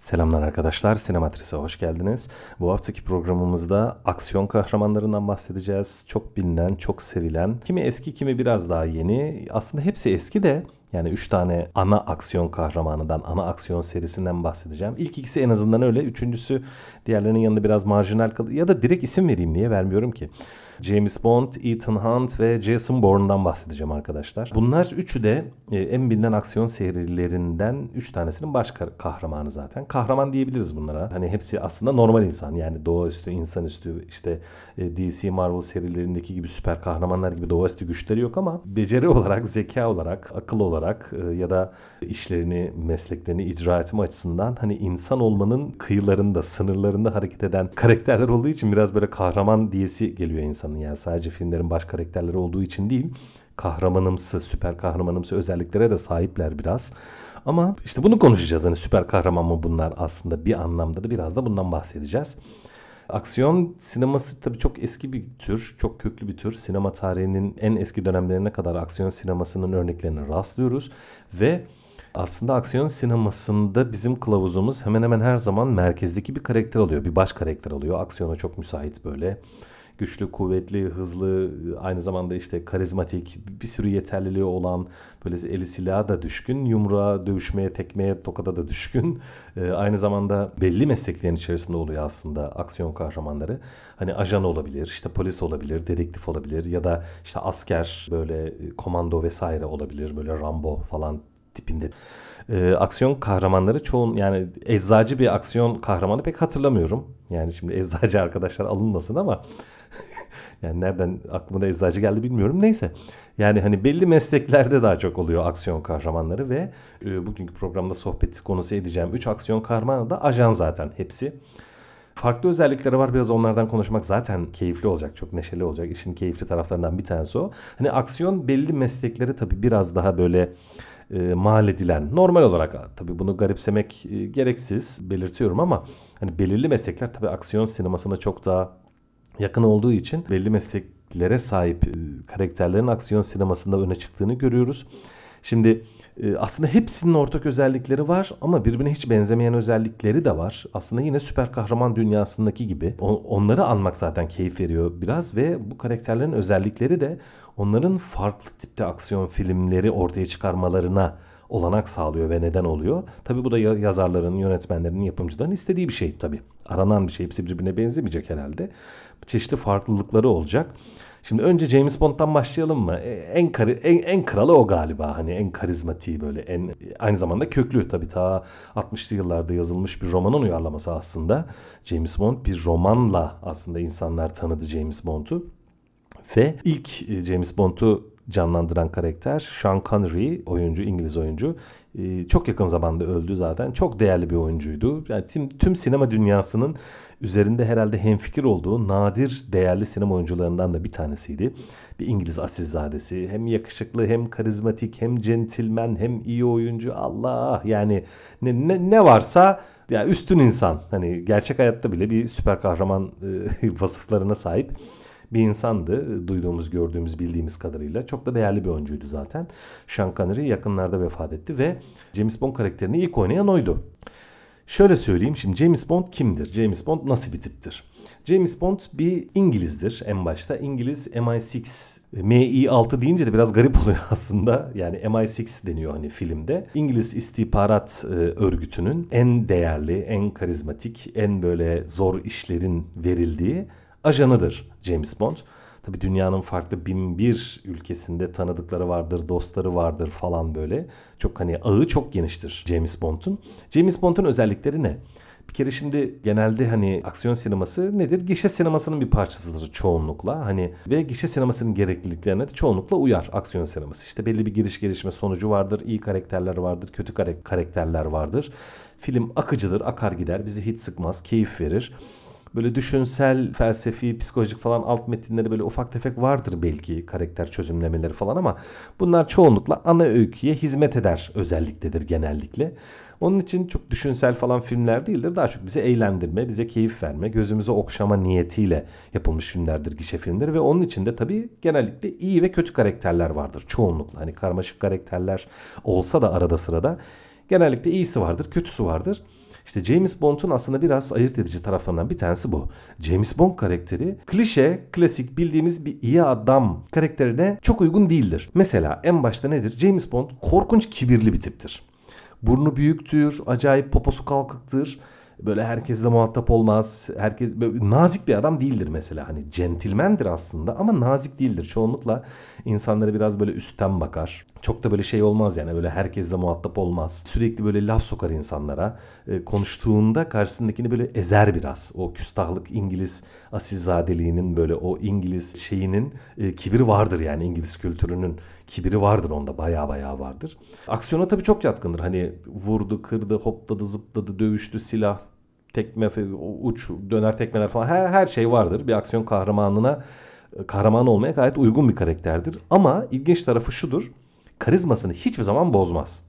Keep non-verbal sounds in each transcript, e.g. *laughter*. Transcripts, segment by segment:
Selamlar arkadaşlar, Sinematris'e hoş geldiniz. Bu haftaki programımızda aksiyon kahramanlarından bahsedeceğiz. Çok bilinen, çok sevilen, kimi eski kimi biraz daha yeni. Aslında hepsi eski de yani 3 tane ana aksiyon kahramanından, ana aksiyon serisinden bahsedeceğim. İlk ikisi en azından öyle. Üçüncüsü diğerlerinin yanında biraz marjinal kalıyor. Ya da direkt isim vereyim niye vermiyorum ki. James Bond, Ethan Hunt ve Jason Bourne'dan bahsedeceğim arkadaşlar. Bunlar üçü de e, en bilinen aksiyon serilerinden üç tanesinin baş kahramanı zaten. Kahraman diyebiliriz bunlara. Hani hepsi aslında normal insan yani doğaüstü, insanüstü işte e, DC Marvel serilerindeki gibi süper kahramanlar gibi doğaüstü güçleri yok ama beceri olarak, zeka olarak, akıl olarak e, ya da işlerini, mesleklerini icra etme açısından hani insan olmanın kıyılarında, sınırlarında hareket eden karakterler olduğu için biraz böyle kahraman diyesi geliyor insan insanın yani sadece filmlerin baş karakterleri olduğu için değil kahramanımsı, süper kahramanımsı özelliklere de sahipler biraz. Ama işte bunu konuşacağız. Hani süper kahraman mı bunlar aslında bir anlamda da biraz da bundan bahsedeceğiz. Aksiyon sineması tabii çok eski bir tür, çok köklü bir tür. Sinema tarihinin en eski dönemlerine kadar aksiyon sinemasının örneklerine rastlıyoruz. Ve aslında aksiyon sinemasında bizim kılavuzumuz hemen hemen her zaman merkezdeki bir karakter alıyor. Bir baş karakter alıyor. Aksiyona çok müsait böyle güçlü, kuvvetli, hızlı, aynı zamanda işte karizmatik, bir sürü yeterliliği olan, böyle eli silaha da düşkün, yumruğa, dövüşmeye, tekmeye, tokada da düşkün. E, aynı zamanda belli mesleklerin içerisinde oluyor aslında aksiyon kahramanları. Hani ajan olabilir, işte polis olabilir, dedektif olabilir ya da işte asker, böyle komando vesaire olabilir, böyle Rambo falan tipinde. E, aksiyon kahramanları çoğun yani eczacı bir aksiyon kahramanı pek hatırlamıyorum. Yani şimdi eczacı *laughs* arkadaşlar alınmasın ama *laughs* yani nereden aklıma da eczacı geldi bilmiyorum. Neyse. Yani hani belli mesleklerde daha çok oluyor aksiyon kahramanları ve e, bugünkü programda sohbet konusu edeceğim 3 aksiyon kahramanı da ajan zaten hepsi. Farklı özellikleri var. Biraz onlardan konuşmak zaten keyifli olacak. Çok neşeli olacak. İşin keyifli taraflarından bir tanesi o. Hani aksiyon belli meslekleri tabii biraz daha böyle e, mal edilen normal olarak tabii bunu garipsemek e, gereksiz belirtiyorum ama hani belirli meslekler tabii aksiyon sinemasına çok daha yakın olduğu için belli mesleklere sahip e, karakterlerin aksiyon sinemasında öne çıktığını görüyoruz. Şimdi e, aslında hepsinin ortak özellikleri var ama birbirine hiç benzemeyen özellikleri de var. Aslında yine süper kahraman dünyasındaki gibi. Onları anmak zaten keyif veriyor biraz ve bu karakterlerin özellikleri de onların farklı tipte aksiyon filmleri ortaya çıkarmalarına olanak sağlıyor ve neden oluyor. Tabii bu da yazarların, yönetmenlerin, yapımcıların istediği bir şey tabii. Aranan bir şey. Hepsi birbirine benzemeyecek herhalde. Çeşitli farklılıkları olacak. Şimdi önce James Bond'dan başlayalım mı? E, en, en, en kralı o galiba. Hani en karizmatiği böyle. En, aynı zamanda köklü tabii ta 60'lı yıllarda yazılmış bir romanın uyarlaması aslında. James Bond bir romanla aslında insanlar tanıdı James Bond'u. Ve ilk e, James Bond'u canlandıran karakter Sean Connery oyuncu İngiliz oyuncu. Ee, çok yakın zamanda öldü zaten. Çok değerli bir oyuncuydu. Yani tüm, tüm sinema dünyasının üzerinde herhalde hemfikir olduğu nadir değerli sinema oyuncularından da bir tanesiydi. Bir İngiliz asilzadesi. Hem yakışıklı hem karizmatik hem centilmen hem iyi oyuncu. Allah! Yani ne, ne, ne varsa ya üstün insan. Hani gerçek hayatta bile bir süper kahraman e, *laughs* vasıflarına sahip bir insandı. Duyduğumuz, gördüğümüz, bildiğimiz kadarıyla. Çok da değerli bir oyuncuydu zaten. Sean Connery yakınlarda vefat etti ve James Bond karakterini ilk oynayan oydu. Şöyle söyleyeyim şimdi James Bond kimdir? James Bond nasıl bir tiptir? James Bond bir İngilizdir en başta. İngiliz MI6, MI6 deyince de biraz garip *laughs* oluyor aslında. Yani MI6 deniyor hani filmde. İngiliz istihbarat e, örgütünün en değerli, en karizmatik, en böyle zor işlerin verildiği ajanıdır James Bond. Tabi dünyanın farklı bin bir ülkesinde tanıdıkları vardır, dostları vardır falan böyle. Çok hani ağı çok geniştir James Bond'un. James Bond'un özellikleri ne? Bir kere şimdi genelde hani aksiyon sineması nedir? Gişe sinemasının bir parçasıdır çoğunlukla. Hani ve gişe sinemasının gerekliliklerine de çoğunlukla uyar aksiyon sineması. İşte belli bir giriş gelişme sonucu vardır. iyi karakterler vardır, kötü karakterler vardır. Film akıcıdır, akar gider, bizi hiç sıkmaz, keyif verir böyle düşünsel, felsefi, psikolojik falan alt metinleri böyle ufak tefek vardır belki karakter çözümlemeleri falan ama bunlar çoğunlukla ana öyküye hizmet eder özelliktedir genellikle. Onun için çok düşünsel falan filmler değildir. Daha çok bize eğlendirme, bize keyif verme, gözümüze okşama niyetiyle yapılmış filmlerdir gişe filmleri. Ve onun içinde tabii genellikle iyi ve kötü karakterler vardır çoğunlukla. Hani karmaşık karakterler olsa da arada sırada Genellikle iyisi vardır, kötüsü vardır. İşte James Bond'un aslında biraz ayırt edici taraflarından bir tanesi bu. James Bond karakteri klişe, klasik bildiğimiz bir iyi adam karakterine çok uygun değildir. Mesela en başta nedir? James Bond korkunç kibirli bir tiptir. Burnu büyüktür, acayip poposu kalkıktır böyle herkesle muhatap olmaz. Herkes nazik bir adam değildir mesela. Hani centilmendir aslında ama nazik değildir. Çoğunlukla insanlara biraz böyle üstten bakar. Çok da böyle şey olmaz yani böyle herkesle muhatap olmaz. Sürekli böyle laf sokar insanlara. E, konuştuğunda karşısındakini böyle ezer biraz. O küstahlık İngiliz asilzadeliğinin böyle o İngiliz şeyinin e, kibiri vardır yani İngiliz kültürünün kibiri vardır onda baya baya vardır. Aksiyona tabii çok yatkındır. Hani vurdu, kırdı, hopladı, zıpladı, dövüştü, silah, tekme, uç, döner tekmeler falan her, her şey vardır. Bir aksiyon kahramanına kahraman olmaya gayet uygun bir karakterdir. Ama ilginç tarafı şudur. Karizmasını hiçbir zaman bozmaz.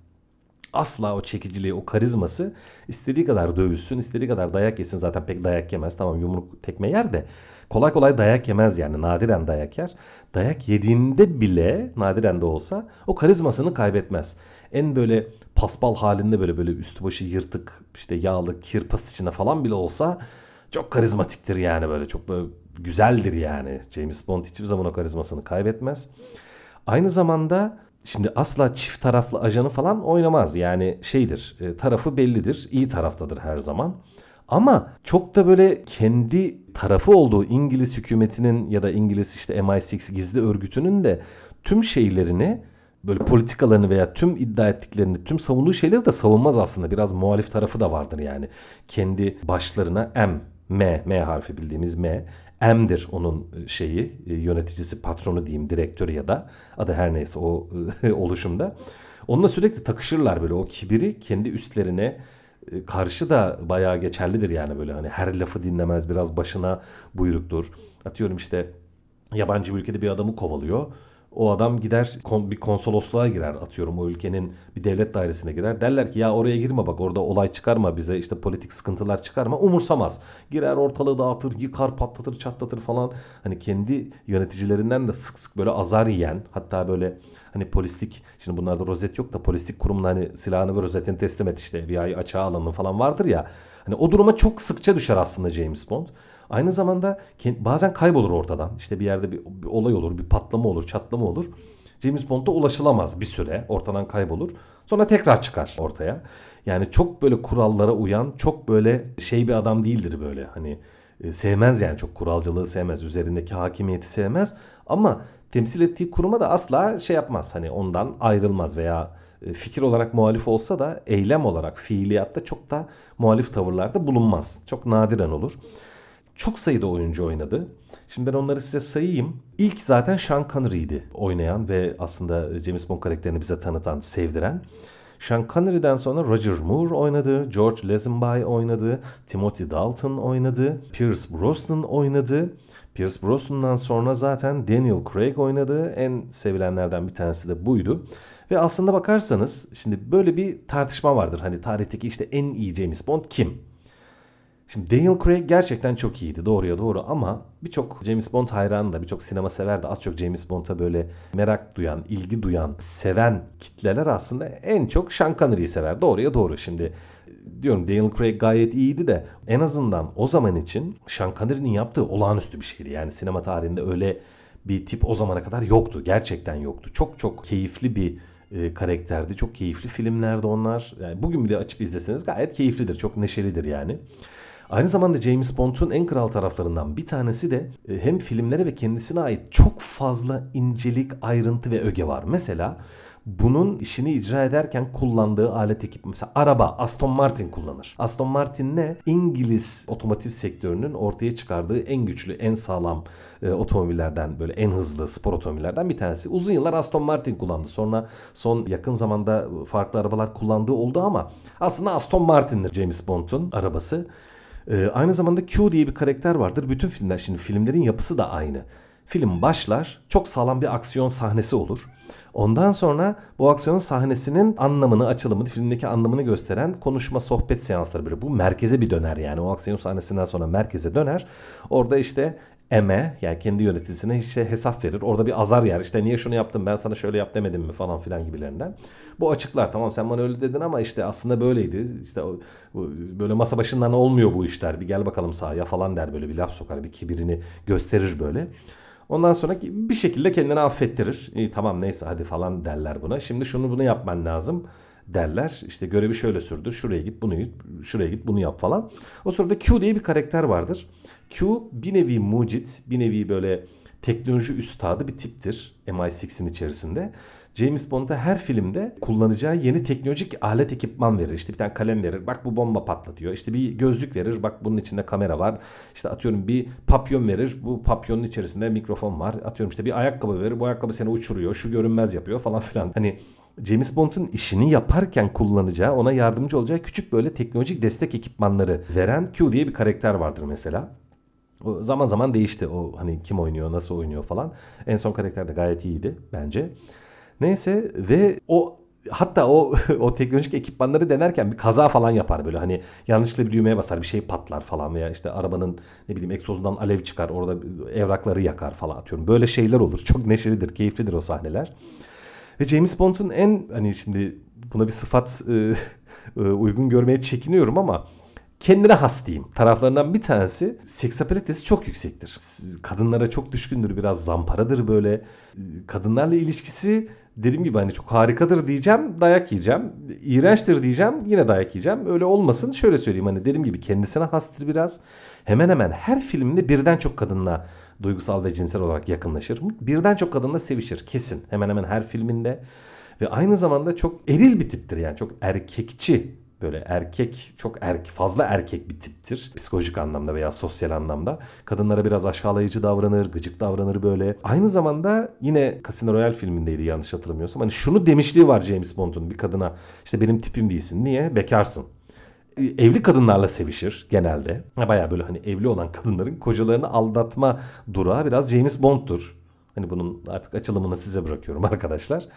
Asla o çekiciliği, o karizması istediği kadar dövüşsün, istediği kadar dayak yesin. Zaten pek dayak yemez. Tamam yumruk tekme yer de kolay kolay dayak yemez yani. Nadiren dayak yer. Dayak yediğinde bile nadiren de olsa o karizmasını kaybetmez. En böyle paspal halinde böyle böyle üstü başı yırtık işte yağlı kirpas içine falan bile olsa çok karizmatiktir yani böyle çok böyle güzeldir yani. James Bond hiçbir zaman o karizmasını kaybetmez. Aynı zamanda şimdi asla çift taraflı ajanı falan oynamaz. Yani şeydir e, tarafı bellidir. iyi taraftadır her zaman. Ama çok da böyle kendi tarafı olduğu İngiliz hükümetinin ya da İngiliz işte MI6 gizli örgütünün de tüm şeylerini böyle politikalarını veya tüm iddia ettiklerini, tüm savunduğu şeyleri de savunmaz aslında. Biraz muhalif tarafı da vardır yani. Kendi başlarına M, M, M harfi bildiğimiz M. M'dir onun e, şeyi, e, yöneticisi, patronu diyeyim, direktörü ya da adı her neyse o e, *laughs* oluşumda. Onunla sürekli takışırlar böyle o kibiri kendi üstlerine karşı da bayağı geçerlidir yani böyle hani her lafı dinlemez biraz başına buyruktur. Atıyorum işte yabancı bir ülkede bir adamı kovalıyor o adam gider bir konsolosluğa girer atıyorum o ülkenin bir devlet dairesine girer. Derler ki ya oraya girme bak orada olay çıkarma bize işte politik sıkıntılar çıkarma umursamaz. Girer ortalığı dağıtır yıkar patlatır çatlatır falan. Hani kendi yöneticilerinden de sık sık böyle azar yiyen hatta böyle hani polislik şimdi bunlarda rozet yok da polislik kurumuna hani silahını ve rozetini teslim et işte bir ay açığa alanın falan vardır ya. Hani o duruma çok sıkça düşer aslında James Bond. Aynı zamanda bazen kaybolur ortadan. İşte bir yerde bir, bir olay olur, bir patlama olur, çatlama olur. James Bond'a ulaşılamaz bir süre. Ortadan kaybolur. Sonra tekrar çıkar ortaya. Yani çok böyle kurallara uyan, çok böyle şey bir adam değildir böyle. Hani e, sevmez yani çok kuralcılığı sevmez. Üzerindeki hakimiyeti sevmez. Ama temsil ettiği kuruma da asla şey yapmaz. Hani ondan ayrılmaz veya e, fikir olarak muhalif olsa da eylem olarak fiiliyatta çok da muhalif tavırlarda bulunmaz. Çok nadiren olur çok sayıda oyuncu oynadı. Şimdi ben onları size sayayım. İlk zaten Sean Connery'di oynayan ve aslında James Bond karakterini bize tanıtan, sevdiren. Sean Connery'den sonra Roger Moore oynadı, George Lazenby oynadı, Timothy Dalton oynadı, Pierce Brosnan oynadı. Pierce Brosnan'dan sonra zaten Daniel Craig oynadı. En sevilenlerden bir tanesi de buydu. Ve aslında bakarsanız şimdi böyle bir tartışma vardır. Hani tarihteki işte en iyi James Bond kim? Şimdi Daniel Craig gerçekten çok iyiydi doğruya doğru ama birçok James Bond hayranı da birçok sinema sever de az çok James Bond'a böyle merak duyan, ilgi duyan, seven kitleler aslında en çok Sean Connery'i sever. Doğruya doğru. Şimdi diyorum Daniel Craig gayet iyiydi de en azından o zaman için Sean Connery'nin yaptığı olağanüstü bir şeydi. Yani sinema tarihinde öyle bir tip o zamana kadar yoktu. Gerçekten yoktu. Çok çok keyifli bir e, karakterdi. Çok keyifli filmlerdi onlar. Yani bugün bile açıp izleseniz gayet keyiflidir. Çok neşelidir yani. Aynı zamanda James Bond'un en kral taraflarından bir tanesi de e, hem filmlere ve kendisine ait çok fazla incelik, ayrıntı ve öge var. Mesela bunun işini icra ederken kullandığı alet ekip mesela araba Aston Martin kullanır. Aston Martin ne? İngiliz otomotiv sektörünün ortaya çıkardığı en güçlü, en sağlam e, otomobillerden böyle en hızlı spor otomobillerden bir tanesi. Uzun yıllar Aston Martin kullandı. Sonra son yakın zamanda farklı arabalar kullandığı oldu ama aslında Aston Martin'dir James Bond'un arabası. Ee, aynı zamanda Q diye bir karakter vardır. Bütün filmler şimdi filmlerin yapısı da aynı. Film başlar, çok sağlam bir aksiyon sahnesi olur. Ondan sonra bu aksiyon sahnesinin anlamını, açılımını, filmdeki anlamını gösteren konuşma, sohbet seansları böyle. Bu merkeze bir döner yani. O aksiyon sahnesinden sonra merkeze döner. Orada işte M'e yani kendi yöneticisine işte hesap verir. Orada bir azar yer. İşte niye şunu yaptım ben sana şöyle yap demedim mi falan filan gibilerinden. Bu açıklar tamam sen bana öyle dedin ama işte aslında böyleydi. İşte böyle masa başından olmuyor bu işler. Bir gel bakalım sahaya falan der böyle bir laf sokar. Bir kibirini gösterir böyle. Ondan sonra bir şekilde kendini affettirir. İyi tamam neyse hadi falan derler buna. Şimdi şunu bunu yapman lazım derler. İşte görevi şöyle sürdü. Şuraya git bunu git, şuraya git bunu yap falan. O sırada Q diye bir karakter vardır. Q bir nevi mucit, bir nevi böyle teknoloji üstadı bir tiptir MI6'in içerisinde. James Bond'a her filmde kullanacağı yeni teknolojik alet ekipman verir. İşte bir tane kalem verir. Bak bu bomba patlatıyor. İşte bir gözlük verir. Bak bunun içinde kamera var. İşte atıyorum bir papyon verir. Bu papyonun içerisinde mikrofon var. Atıyorum işte bir ayakkabı verir. Bu ayakkabı seni uçuruyor. Şu görünmez yapıyor falan filan. Hani James Bond'un işini yaparken kullanacağı, ona yardımcı olacağı küçük böyle teknolojik destek ekipmanları veren Q diye bir karakter vardır mesela. O zaman zaman değişti o hani kim oynuyor, nasıl oynuyor falan. En son karakter de gayet iyiydi bence. Neyse ve o hatta o *laughs* o teknolojik ekipmanları denerken bir kaza falan yapar böyle hani yanlışlıkla bir düğmeye basar bir şey patlar falan veya işte arabanın ne bileyim egzozundan alev çıkar orada evrakları yakar falan atıyorum. Böyle şeyler olur. Çok neşelidir, keyiflidir o sahneler. Ve James Bond'un en hani şimdi buna bir sıfat e, *laughs* e, uygun görmeye çekiniyorum ama kendine has diyeyim. Taraflarından bir tanesi seksapalitesi çok yüksektir. Kadınlara çok düşkündür biraz zamparadır böyle. Kadınlarla ilişkisi dediğim gibi hani çok harikadır diyeceğim dayak yiyeceğim. İğrençtir diyeceğim yine dayak yiyeceğim. Öyle olmasın şöyle söyleyeyim hani dediğim gibi kendisine hastır biraz. Hemen hemen her filmde birden çok kadınla duygusal ve cinsel olarak yakınlaşır. Birden çok kadınla sevişir kesin. Hemen hemen her filminde. Ve aynı zamanda çok eril bir tiptir yani çok erkekçi böyle erkek çok erk fazla erkek bir tiptir psikolojik anlamda veya sosyal anlamda. Kadınlara biraz aşağılayıcı davranır, gıcık davranır böyle. Aynı zamanda yine Casino Royale filmindeydi yanlış hatırlamıyorsam. Hani şunu demişliği var James Bond'un bir kadına. İşte benim tipim değilsin. Niye? Bekarsın evli kadınlarla sevişir genelde. Baya böyle hani evli olan kadınların kocalarını aldatma durağı biraz James Bond'tur. Hani bunun artık açılımını size bırakıyorum arkadaşlar.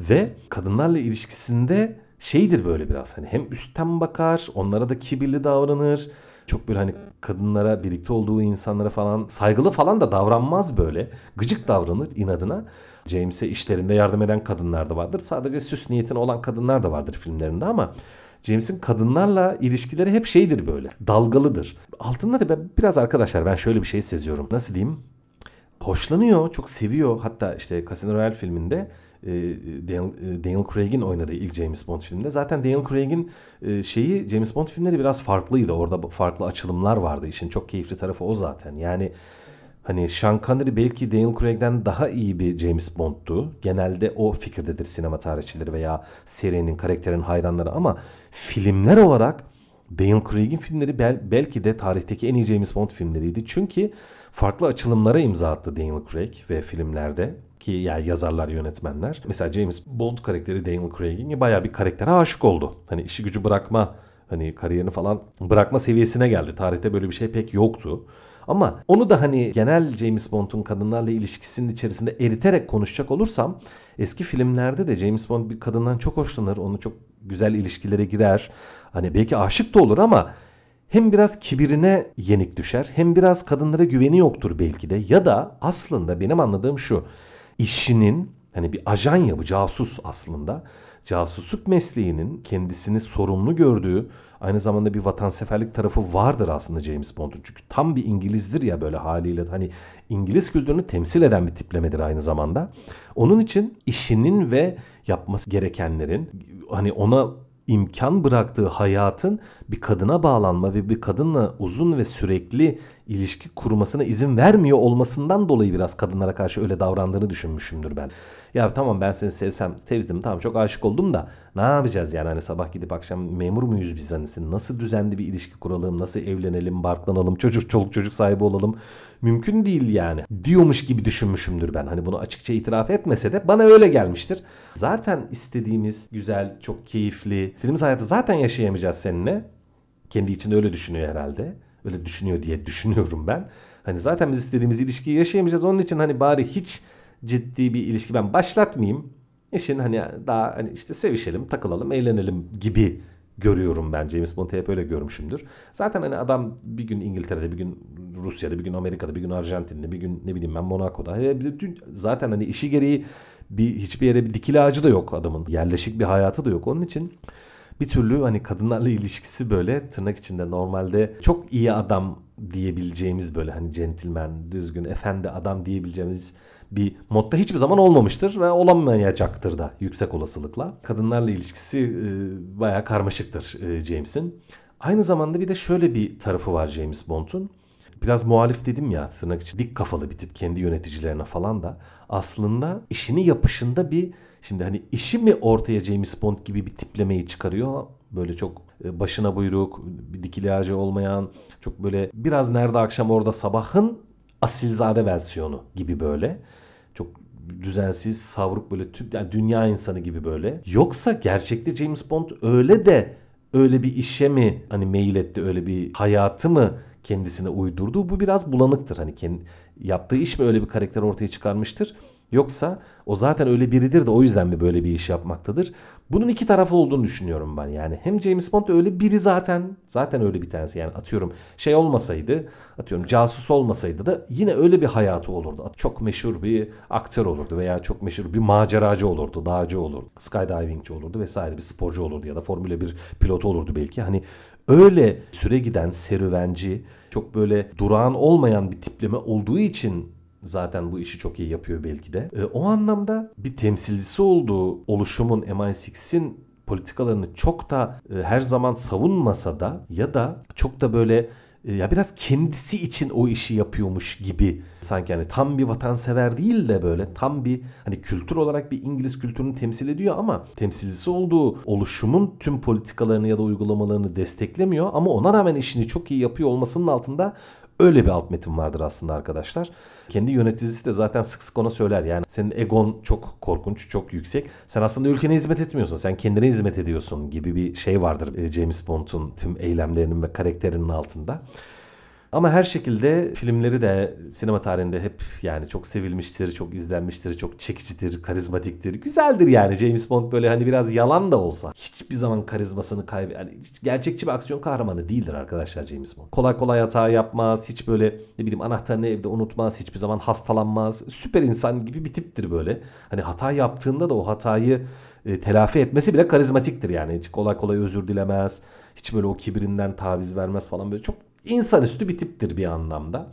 Ve kadınlarla ilişkisinde şeydir böyle biraz hani hem üstten bakar, onlara da kibirli davranır. Çok böyle hani kadınlara, birlikte olduğu insanlara falan saygılı falan da davranmaz böyle. Gıcık davranır inadına. James'e işlerinde yardım eden kadınlar da vardır. Sadece süs niyetine olan kadınlar da vardır filmlerinde ama James'in kadınlarla ilişkileri hep şeydir böyle. Dalgalıdır. Altında da ben, biraz arkadaşlar ben şöyle bir şey seziyorum. Nasıl diyeyim? Hoşlanıyor, çok seviyor. Hatta işte Casino Royale filminde Daniel, e, Daniel Craig'in oynadığı ilk James Bond filminde. Zaten Daniel Craig'in e, şeyi James Bond filmleri biraz farklıydı. Orada farklı açılımlar vardı. İşin çok keyifli tarafı o zaten. Yani Hani Sean Connery belki Daniel Craig'den daha iyi bir James Bond'tu. Genelde o fikirdedir sinema tarihçileri veya serinin, karakterin hayranları ama filmler olarak Daniel Craig'in filmleri bel belki de tarihteki en iyi James Bond filmleriydi. Çünkü farklı açılımlara imza attı Daniel Craig ve filmlerde ki yani yazarlar, yönetmenler. Mesela James Bond karakteri Daniel Craig'in bayağı bir karaktere aşık oldu. Hani işi gücü bırakma, hani kariyerini falan bırakma seviyesine geldi. Tarihte böyle bir şey pek yoktu. Ama onu da hani genel James Bond'un kadınlarla ilişkisinin içerisinde eriterek konuşacak olursam eski filmlerde de James Bond bir kadından çok hoşlanır. Onu çok güzel ilişkilere girer. Hani belki aşık da olur ama hem biraz kibirine yenik düşer hem biraz kadınlara güveni yoktur belki de ya da aslında benim anladığım şu işinin hani bir ajan ya bu casus aslında casusluk mesleğinin kendisini sorumlu gördüğü aynı zamanda bir vatanseverlik tarafı vardır aslında James Bond'un. Çünkü tam bir İngilizdir ya böyle haliyle hani İngiliz kültürünü temsil eden bir tiplemedir aynı zamanda. Onun için işinin ve yapması gerekenlerin hani ona imkan bıraktığı hayatın bir kadına bağlanma ve bir kadınla uzun ve sürekli ilişki kurmasına izin vermiyor olmasından dolayı biraz kadınlara karşı öyle davrandığını düşünmüşümdür ben. Ya tamam ben seni sevsem sevdim tamam çok aşık oldum da ne yapacağız yani hani sabah gidip akşam memur muyuz biz hani nasıl düzenli bir ilişki kuralım nasıl evlenelim barklanalım çocuk çoluk çocuk sahibi olalım mümkün değil yani diyormuş gibi düşünmüşümdür ben. Hani bunu açıkça itiraf etmese de bana öyle gelmiştir. Zaten istediğimiz güzel, çok keyifli, istediğimiz hayatı zaten yaşayamayacağız seninle. Kendi içinde öyle düşünüyor herhalde. Öyle düşünüyor diye *laughs* düşünüyorum ben. Hani zaten biz istediğimiz ilişkiyi yaşayamayacağız. Onun için hani bari hiç ciddi bir ilişki ben başlatmayayım. İşin hani daha hani işte sevişelim, takılalım, eğlenelim gibi görüyorum ben. James Bond'u hep öyle görmüşümdür. Zaten hani adam bir gün İngiltere'de, bir gün Rusya'da, bir gün Amerika'da, bir gün Arjantin'de, bir gün ne bileyim ben Monaco'da. Zaten hani işi gereği bir hiçbir yere bir dikili ağacı da yok adamın. Yerleşik bir hayatı da yok. Onun için bir türlü hani kadınlarla ilişkisi böyle tırnak içinde normalde çok iyi adam diyebileceğimiz böyle hani centilmen, düzgün, efendi adam diyebileceğimiz bir modda hiçbir zaman olmamıştır ve olamayacaktır da yüksek olasılıkla. Kadınlarla ilişkisi e, bayağı karmaşıktır e, James'in. Aynı zamanda bir de şöyle bir tarafı var James Bond'un. Biraz muhalif dedim ya tırnak için dik kafalı bir tip kendi yöneticilerine falan da aslında işini yapışında bir şimdi hani işi mi ortaya James Bond gibi bir tiplemeyi çıkarıyor böyle çok e, başına buyruk, bir dikili olmayan, çok böyle biraz nerede akşam orada sabahın asilzade versiyonu gibi böyle. Çok düzensiz, savruk böyle yani dünya insanı gibi böyle. Yoksa gerçekte James Bond öyle de öyle bir işe mi hani mail etti, öyle bir hayatı mı kendisine uydurdu? Bu biraz bulanıktır. Hani kendi, yaptığı iş mi öyle bir karakter ortaya çıkarmıştır? Yoksa o zaten öyle biridir de o yüzden mi böyle bir iş yapmaktadır? Bunun iki tarafı olduğunu düşünüyorum ben. Yani hem James Bond öyle biri zaten zaten öyle bir tanesi. Yani atıyorum şey olmasaydı, atıyorum casus olmasaydı da yine öyle bir hayatı olurdu. Çok meşhur bir aktör olurdu veya çok meşhur bir maceracı olurdu, dağcı olurdu, skydivingçi olurdu vesaire bir sporcu olurdu ya da Formula 1 pilotu olurdu belki. Hani öyle süre giden serüvenci, çok böyle durağan olmayan bir tipleme olduğu için zaten bu işi çok iyi yapıyor belki de. E, o anlamda bir temsilcisi olduğu oluşumun MI6'in politikalarını çok da e, her zaman savunmasa da ya da çok da böyle ya biraz kendisi için o işi yapıyormuş gibi sanki. Hani tam bir vatansever değil de böyle tam bir hani kültür olarak bir İngiliz kültürünü temsil ediyor ama temsilcisi olduğu oluşumun tüm politikalarını ya da uygulamalarını desteklemiyor ama ona rağmen işini çok iyi yapıyor olmasının altında Öyle bir alt metin vardır aslında arkadaşlar. Kendi yöneticisi de zaten sık sık ona söyler. Yani senin egon çok korkunç, çok yüksek. Sen aslında ülkene hizmet etmiyorsun. Sen kendine hizmet ediyorsun gibi bir şey vardır e, James Bond'un tüm eylemlerinin ve karakterinin altında. Ama her şekilde filmleri de sinema tarihinde hep yani çok sevilmiştir, çok izlenmiştir, çok çekicidir, karizmatiktir. Güzeldir yani James Bond böyle hani biraz yalan da olsa hiçbir zaman karizmasını kaybı yani gerçekçi bir aksiyon kahramanı değildir arkadaşlar James Bond. Kolay kolay hata yapmaz, hiç böyle ne bileyim anahtarını evde unutmaz, hiçbir zaman hastalanmaz. Süper insan gibi bir tiptir böyle. Hani hata yaptığında da o hatayı e, telafi etmesi bile karizmatiktir yani. Hiç kolay kolay özür dilemez. Hiç böyle o kibirinden taviz vermez falan böyle çok insanüstü bir tiptir bir anlamda.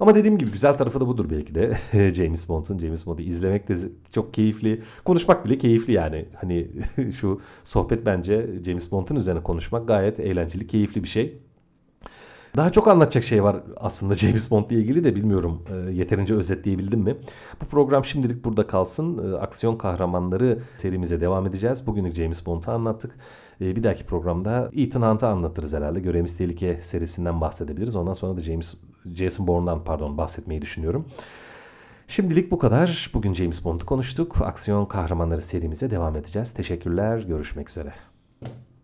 Ama dediğim gibi güzel tarafı da budur belki de *laughs* James Bond'un. James Bond'u izlemek de çok keyifli. Konuşmak bile keyifli yani. Hani *laughs* şu sohbet bence James Bond'un üzerine konuşmak gayet eğlenceli, keyifli bir şey. Daha çok anlatacak şey var aslında *laughs* James Bond ile ilgili de bilmiyorum e, yeterince özetleyebildim mi? Bu program şimdilik burada kalsın. E, aksiyon kahramanları serimize devam edeceğiz. Bugünlük James Bond'u anlattık. E, bir dahaki programda Ethan Hunt'ı anlatırız herhalde. Görevimiz Tehlike serisinden bahsedebiliriz. Ondan sonra da James Jason Bourne'dan pardon bahsetmeyi düşünüyorum. Şimdilik bu kadar. Bugün James Bond'u konuştuk. Aksiyon kahramanları serimize devam edeceğiz. Teşekkürler. Görüşmek üzere.